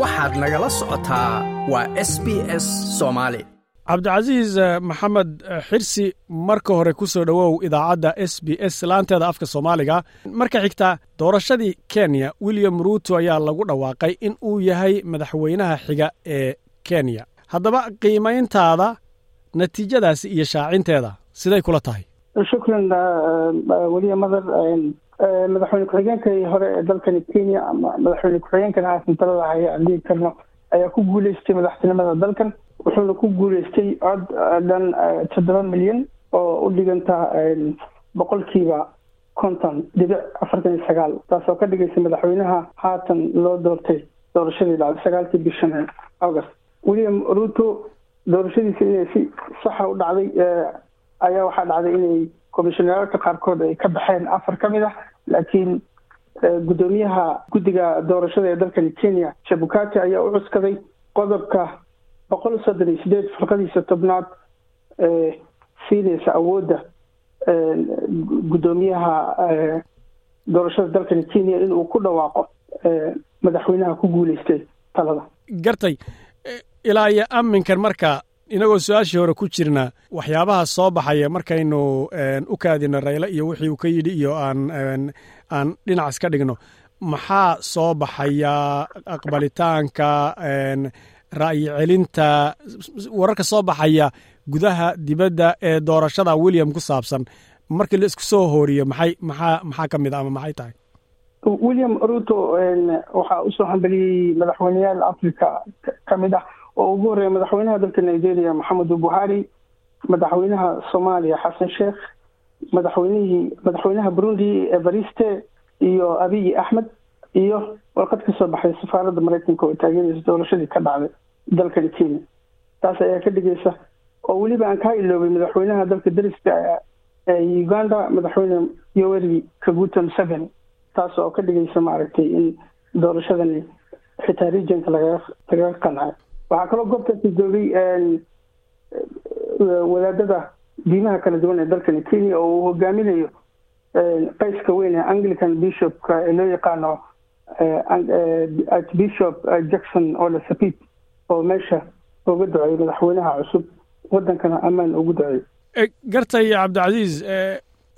waxaad nagala socotaa waa s b s soomaali cabdicasiis maxamed xirsi marka hore ku soo dhowow idaacadda s b s laanteeda afka soomaaliga. Marka xigta doorashadii kenya william ruuto ayaa lagu dhawaaqay in uu yahay madaxweynaha xiga ee kenya. Haddaba qiimayntaada natiijadaasi iyo shaacinteeda siday kula tahay. Shukran weliya madar madaxweyne ku-xigeenkii hore ee dalkani kenya ama madaxweyne ku-xigeenkan haatan talada haya aan karno ayaa ku guuleystay madaxtinimada dalkan. Wuxuuna ku guuleystay cod dhan toddoba milyan oo u dhiganta boqolkiiba konton dhibic afartan iyo sagaal taasoo ka dhigaysa madaxweynaha haatan loo doortay doorashadii dhacday sagaalkii bishan august. William ruto doorashadiisa inay si saxa u dhacday ayaa waxaa dhacday inay komishoneerarka qaarkood ay ka baxeen afar ka mid ah laakiin guddoomiyaha guddiga doorashada ee dalkani kenya shabukati ayaa u cuskaday qodobka boqol soddon iyo sideed firqadiisa tobnaad ee siinaysa awoodda guddoomiyaha doorashada dalkani kenya in uu ku dhawaaqo madaxweynaha ku guuleystay talada. Gartay ilaa iyo aminkan marka inagoo su'aashii hore ku jirna waxyaabaha soo baxaya markaynu u kaadino rayle iyo wixii uu ka yidhi iyo aan aan dhinac iska dhigno maxaa soo baxaya aqbalitaanka ra'yi celinta wararka soo baxaya gudaha dibadda ee doorashada william ku saabsan? Markii la isku soo hooriyo maxay maxaa maxaa ka mid a ama maxay tahay? William ruto waxaa u soo hambaliyey madaxweyneyaal africa ka mid ah oo ugu horreeya madaxweynaha dalka nigeria maxamedu buhari madaxweynaha soomaaliya xasan sheekh madaxweynihii madaxweynaha burundi evariste iyo abiyi axmed iyo warqad ka soo baxday safaaradda maraykanka oo taageeraysa doorashadii ka dhacday dalkani kenya. Taas ayaa ka dhigaysa oo weliba aan kaa iloobay madaxweynaha dalka dariska ee uganda madaxweyne yoweri kaguto museveni. Taas oo ka dhigaysa maaragtay in doorashadani xitaa regionka lagaa lagaga qancay waxaa kaloo goobtaasi joogay wadaadada diimaha kala duwan ee dalkani kenya oo uu hogaaminayo qayska weyn ee anglican bishopka ee loo yaqaano archbishop jackson ole sapit oo meesha uga duceeyay madaxweynaha cusub wadankana ammaan ugu duceeyay gartay cabdicasiis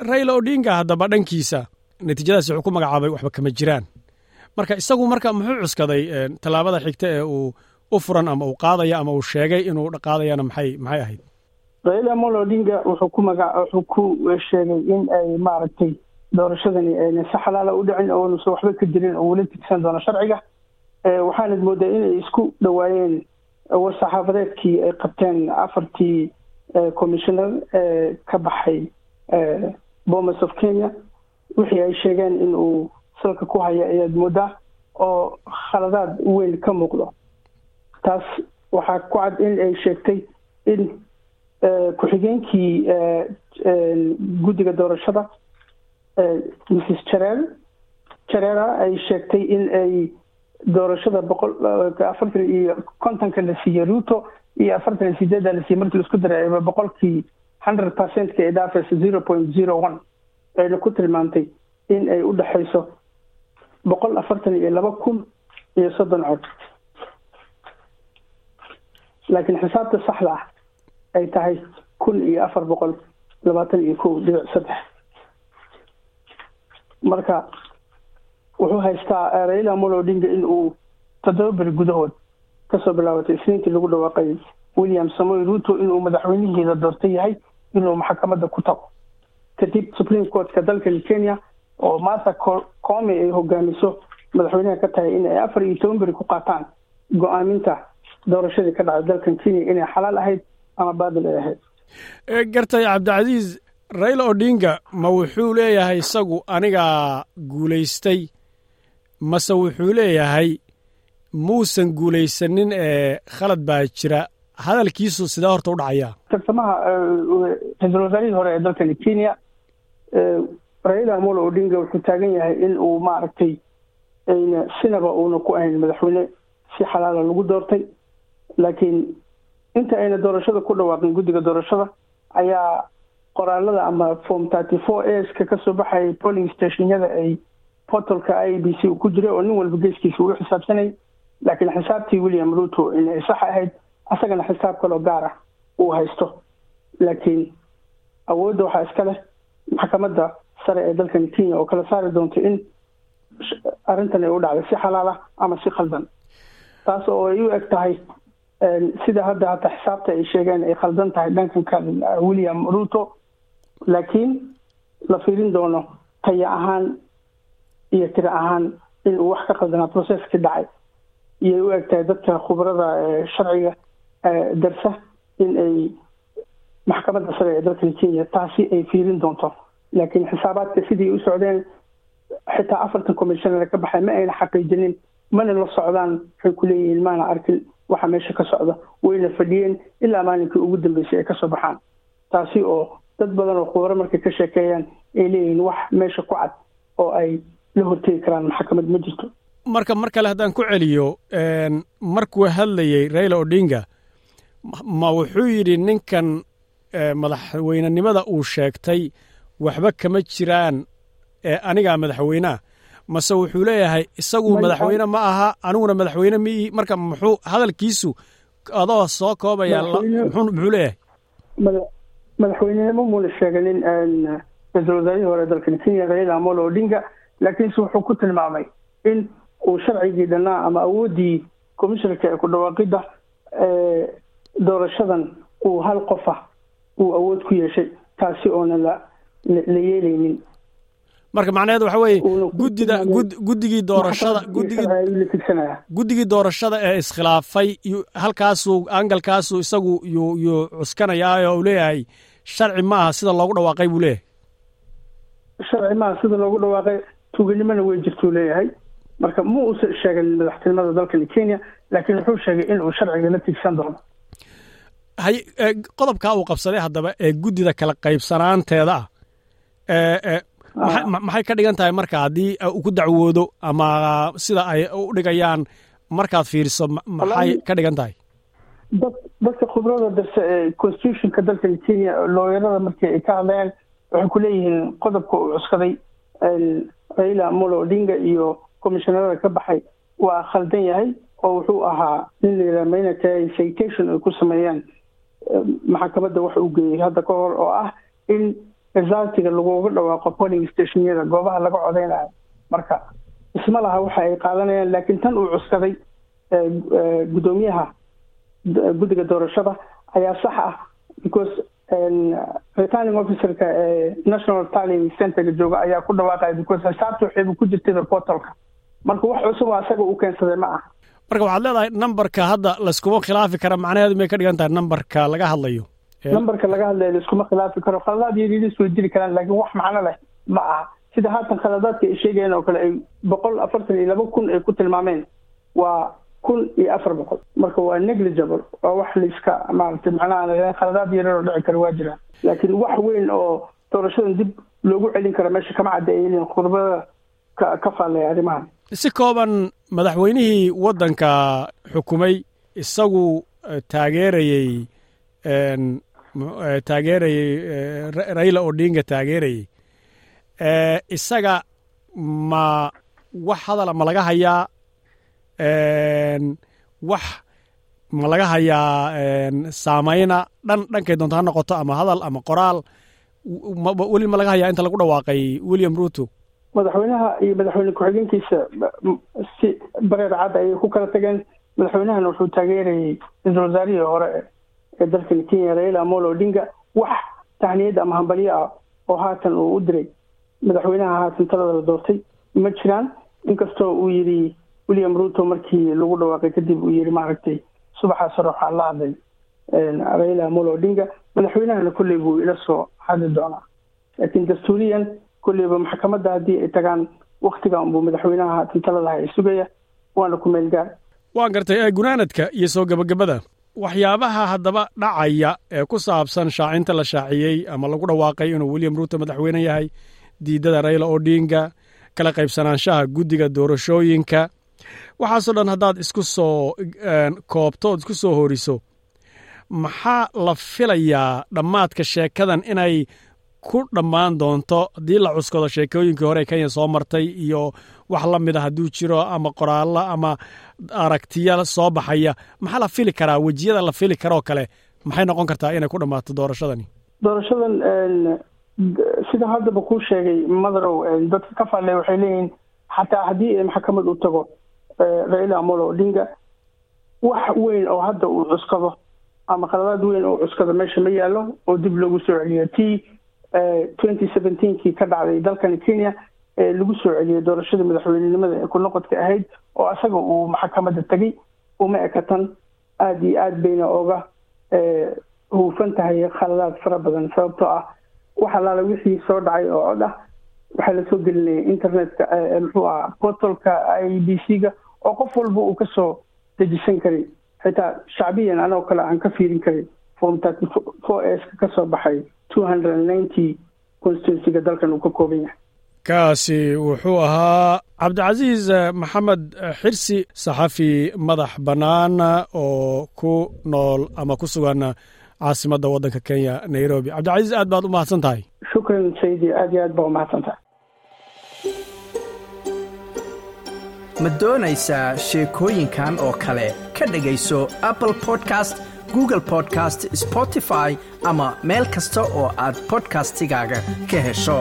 raila odinga haddaba dhankiisa natiijadaasi wuxuu ku magacaabay waxba kama jiraan. Marka isagu marka muxuu cuskaday tallaabada xigta ee uu u furan ama uu qaadaya ama uu sheegay inuu qaadayana maxay maxay ahayd? Raila amolo odinga wuxuu ku maga wuxuu ku sheegay in ay maaragtay doorashadani ayna si xalaala u dhicin oonusa waxba ka jirin oo wula tigsan doono sharciga. Waxaanad moodaa inay isku dhawaayeen war-saxaafadeedkii ay qabteen afartii commissioner ee ka baxay bomas of kenya. Wixii ay sheegeen in uu salka ku haya ayaad moodaa oo khaladaad weyn ka muuqdo taas waxaa ku cad in ay sheegtay in ku-xigeenkii guddiga doorashada mrs jareel jareera ay sheegtay in ay doorashada boqol afartan iyo kontonka la siiyey ruto iyo afartan iyo sideedda la siiyey markii la isku daray ayba boqolkii hundred percentka ee dhaafaysa zero point zero one ayna ku tilmaamtay in ay u dhexayso boqol afartan iyo laba kun iyo soddon cod laakiin xisaabta saxda ah ay tahay kun iyo afar boqol labaatan iyo kow dhibic saddex. Marka wuxuu haystaa raila amolo odinga in uu toddoba beri gudahood ka soo bilaabatay isniintii lagu dhawaaqay william samoy ruto inuu madaxweynihiida doorta yahay inuu maxkamadda ku tago. Kadib supreme courtka dalkani kenya oo martha come ay hogaamiso madaxweynaha ka tahay in ay afar iyo toban beri ku qaataan go'aaminta doorashadii ka dhacday dalkan kenya inay xalaal ahayd ama baadil ay ahayd. Gartay cabdicasiis raila odinga ma wuxuu leeyahay isagu anigaa guulaystay? Mase wuxuu leeyahay muusan guulaysanin ee khalad baa jira? Hadalkiisu sidee horta u dhacayaa tartamaha ra'iisul wasaarihii hore ee dalkani kenya raila amolo odinga wuxuu taagan yahay in uu maaragtay ayna sinaba uuna ku ahayn madaxweyne si xalaala lagu doortay laakiin inta ayna doorashada ku dhawaaqin guddiga doorashada ayaa qoraalada ama form thirty four aska ka soo baxayay polling stationyada ay portalka i b c ku jira oo nin walba geeskiisa uu xisaabsanay. Laakiin xisaabtii william ruto inay sax ahayd asagana xisaab kaloo gaar ah uu haysto. Laakiin awoodda waxaa iska leh maxkamadda sare ee dalkan kenya oo kala saari doonto in arrintan ay u dhacday si xalaal ah ama si khaldan. Taas oo ay u eg tahay sida hadda hata xisaabta ay sheegeen ay khaldan tahay dhankanka william ruto. Laakiin la fiirin doono taya ahaan iyo tiro ahaan in uu wax ka khaldanaa processkii dhacay. Iyay u eg tahay dadka khubrada sharciga darsa in ay maxkamadda sare ee dalkan kenya taasi ay fiirin doonto. Laakiin xisaabaadka sidii u socdeen xitaa afartan commissioner ka baxay ma ayna xaqiijinin mana la socdaan waxay ku leeyihiin maana arkin waxa meesha ka socda wayna fadhiyeen ilaa maalinkii ugu dambeysay ay ka soo baxaan. Taasi oo dad badan oo khubaro markay ka sheekeeyaan ay leeyihiin wax meesha ku cad oo ay la hortegi karaan maxkamad ma jirto. Marka mar kale haddaan ku celiyo markuu hadlayey raila odinga ma wuxuu yidhi ninkan madaxweynenimada uu sheegtay waxba kama jiraan ee anigaa madaxweyneah mase wuxuu leeyahay isagu madaxweyne ma aha aniguna madaxweyne miihi marka muxuu hadalkiisu adoo soo koobaya muxuu leeyahay? Madaxweynenimo muuna sheeganin ra'iisul wasaarihii hore dalkan kenya raila amolo odinga laakiinse wuxuu ku tilmaamay in uu sharcigii dhannaa ama awooddii commissionarka ee ku dhawaaqidda doorashadan uu hal qof ah uu awood ku yeeshay taasi oona la la yeelaynin marka macnaheed waxa weeye guddida guddigii doorashada guddigii doorashada ee iskhilaafay halkaasuu angalkaasuu isagu yuu yuu cuskanayaa oo uu leeyahay sharci ma aha sida loogu dhawaaqay buu leeyahay. Sharci maaha sida loogu dhawaaqay tuuganimona wey jirtuu leeyahay. Marka ma uusan sheegan madaxtinimada dalkan kenya laakiin wuxuu sheegay in uu sharciga la tigsan doono. Hay qodobkaa uu qabsaday haddaba ee guddida kala qaybsanaanteeda ah maxay ka dhigan tahay marka haddii uu ku dacwoodo ama sida ay u dhigayaan markaad fiiriso maxay ka dhigan tahay? Dad dadka khibrada darse ee constitutionka dalkan kenya looyarada markii ay ka hadlayaan waxay ku leeyihiin qodobka uu cuskaday raila amolo odinga iyo commissionarada ka baxay. Waa khaldan yahay oo wuxuu ahaa nin la yidhaha maynata citation ay ku sameeyaan. Maxkamadda wax uu geeyey hadda ka hor oo ah in resultiga laguga dhawaaqo polling stationyada goobaha laga codeynayo marka isma laha waxa ay qaadanayaan laakiin tan uu cuskaday guddoomiyaha guddiga doorashada ayaa sax ah because returning officerka ee national tallying centerga jooga ayaa ku dhawaaqaya because xisaabta waxayba ku jirtayba portalka marka wax cusub oo asaga uu keensaday ma aha. Marka waxaad leedahay nambarka hadda layskuma khilaafi kara macnaheedu may ka dhigan tahay nambarka laga hadlayo nambarka laga hadlayo laiskuma khilaafi karo khaladaad yariiris way jiri karaan laakiin wax macno leh ma aha. Sida haatan khaladaadka ay sheegayeen oo kale ay boqol afartan iyo laba kun ay ku tilmaameen waa kun iyo afar boqol. Marka waa negligible waa wax laiska maaragtay macnaha khaladaad yarar oo dhici kara waa jiraan laakiin wax weyn oo doorashadan dib loogu celin kara meesha kama caddeeyeen khurbada ka ka faallaya arrimahan. Si kooban madaxweynihii waddanka xukumay isagu taageerayey taageerayey raila odinga taageerayey isaga ma wax hadala ma laga hayaa wax ma laga hayaa saamayna dhan dhankay doonto ha noqoto ama hadal ama qoraal. Weli ma laga hayaa inta lagu dhawaaqay william ruto. Madaxweynaha iyo madaxweyne ku-xigeenkiisa si bareer cad ayay ku kala tageen madaxweynahana wuxuu taageerayey ra'iisul wasaarihii hore ee dalkan kenya raila amolo odinga wax tahniyad ama hambalyo ah oo haatan uu u diray. Madaxweynaha haatan talada la doortay. Ma jiraan? Inkastoo uu yidhi william ruto markii lagu dhawaaqay kadib uu yidhi maaragtay subaxaas hore waxaa la hadlay raila amolo odinga. Madaxweynahana kolley buu ila soo hadli doonaa. Laakiin dastuuriyan kolleyba maxkamadda haddii ay tagaan waktiga unbuu madaxweynaha haatan taladaha ay sugaya. Waana ku meel gaar waan gartay gunaanadka iyo soo gebagabada waxyaabaha haddaba dhacaya ee ku saabsan shaacinta la shaaciyey ama lagu dhawaaqay inuu william ruto madaxweyne yahay diidada raila odinga kala qaybsanaanshaha guddiga doorashooyinka. Waxaasoo dhan haddaad isku soo koobto ood isku soo horiso maxaa la filayaa dhammaadka sheekadan inay ku dhammaan doonto? Haddii la cuskado sheekooyinkii hore kenya soo martay iyo wax la mid a hadduu jiro ama qoraallo ama aragtiya soo baxaya maxaa la fili karaa? Wejiyada la fili karoo kale maxay noqon kartaa inay ku dhammaato doorashadani? Doorashadan sida haddaba kuu sheegay madarow dadka ka falle waxay leeyihiin xataa haddii maxkamad u tago raila amolo odinga wax weyn oo hadda uu cuskado ama qaladaad weyn oo cuskado meesha ma yaallo oo dib loogu soo celiyo t twenty seventeenkii ka dhacday dalkani kenya lagu soo celiyey doorashada madaxweynenimada ee ku noqodka ahayd oo isaga uu maxkamadda tegay uma ekatan aada iyo aad bayna oga huufan tahay khaladaad fara badan sababtoo ah wax allaala wixii soo dhacay oo cod ah waxaa la soo gelinaya internetka muxuu aha portalka i b c ga oo qof walba uu ka soo dejisan karay. Xitaa shacbiyan anoo kale aan ka fiirin karin form thirty four s ka ka soo baxay two hundred and ninety constituencyga dalkan uu ka kooban yahay kaasi wuxuu ahaa cabdicasiis maxamed xirsi saxafi madax bannaan oo ku nool ama ku sugan caasimadda waddanka kenya nairobi. Cabdicasiis aad baad u mahadsan tahay? Shukran saydi aad iyo aad baa umahadsan tahay. Ma doonaysaa sheekooyinkan oo kale? Ka dhegayso apple podcast google podcast spotify ama meel kasta oo aad bodkastigaaga ka hesho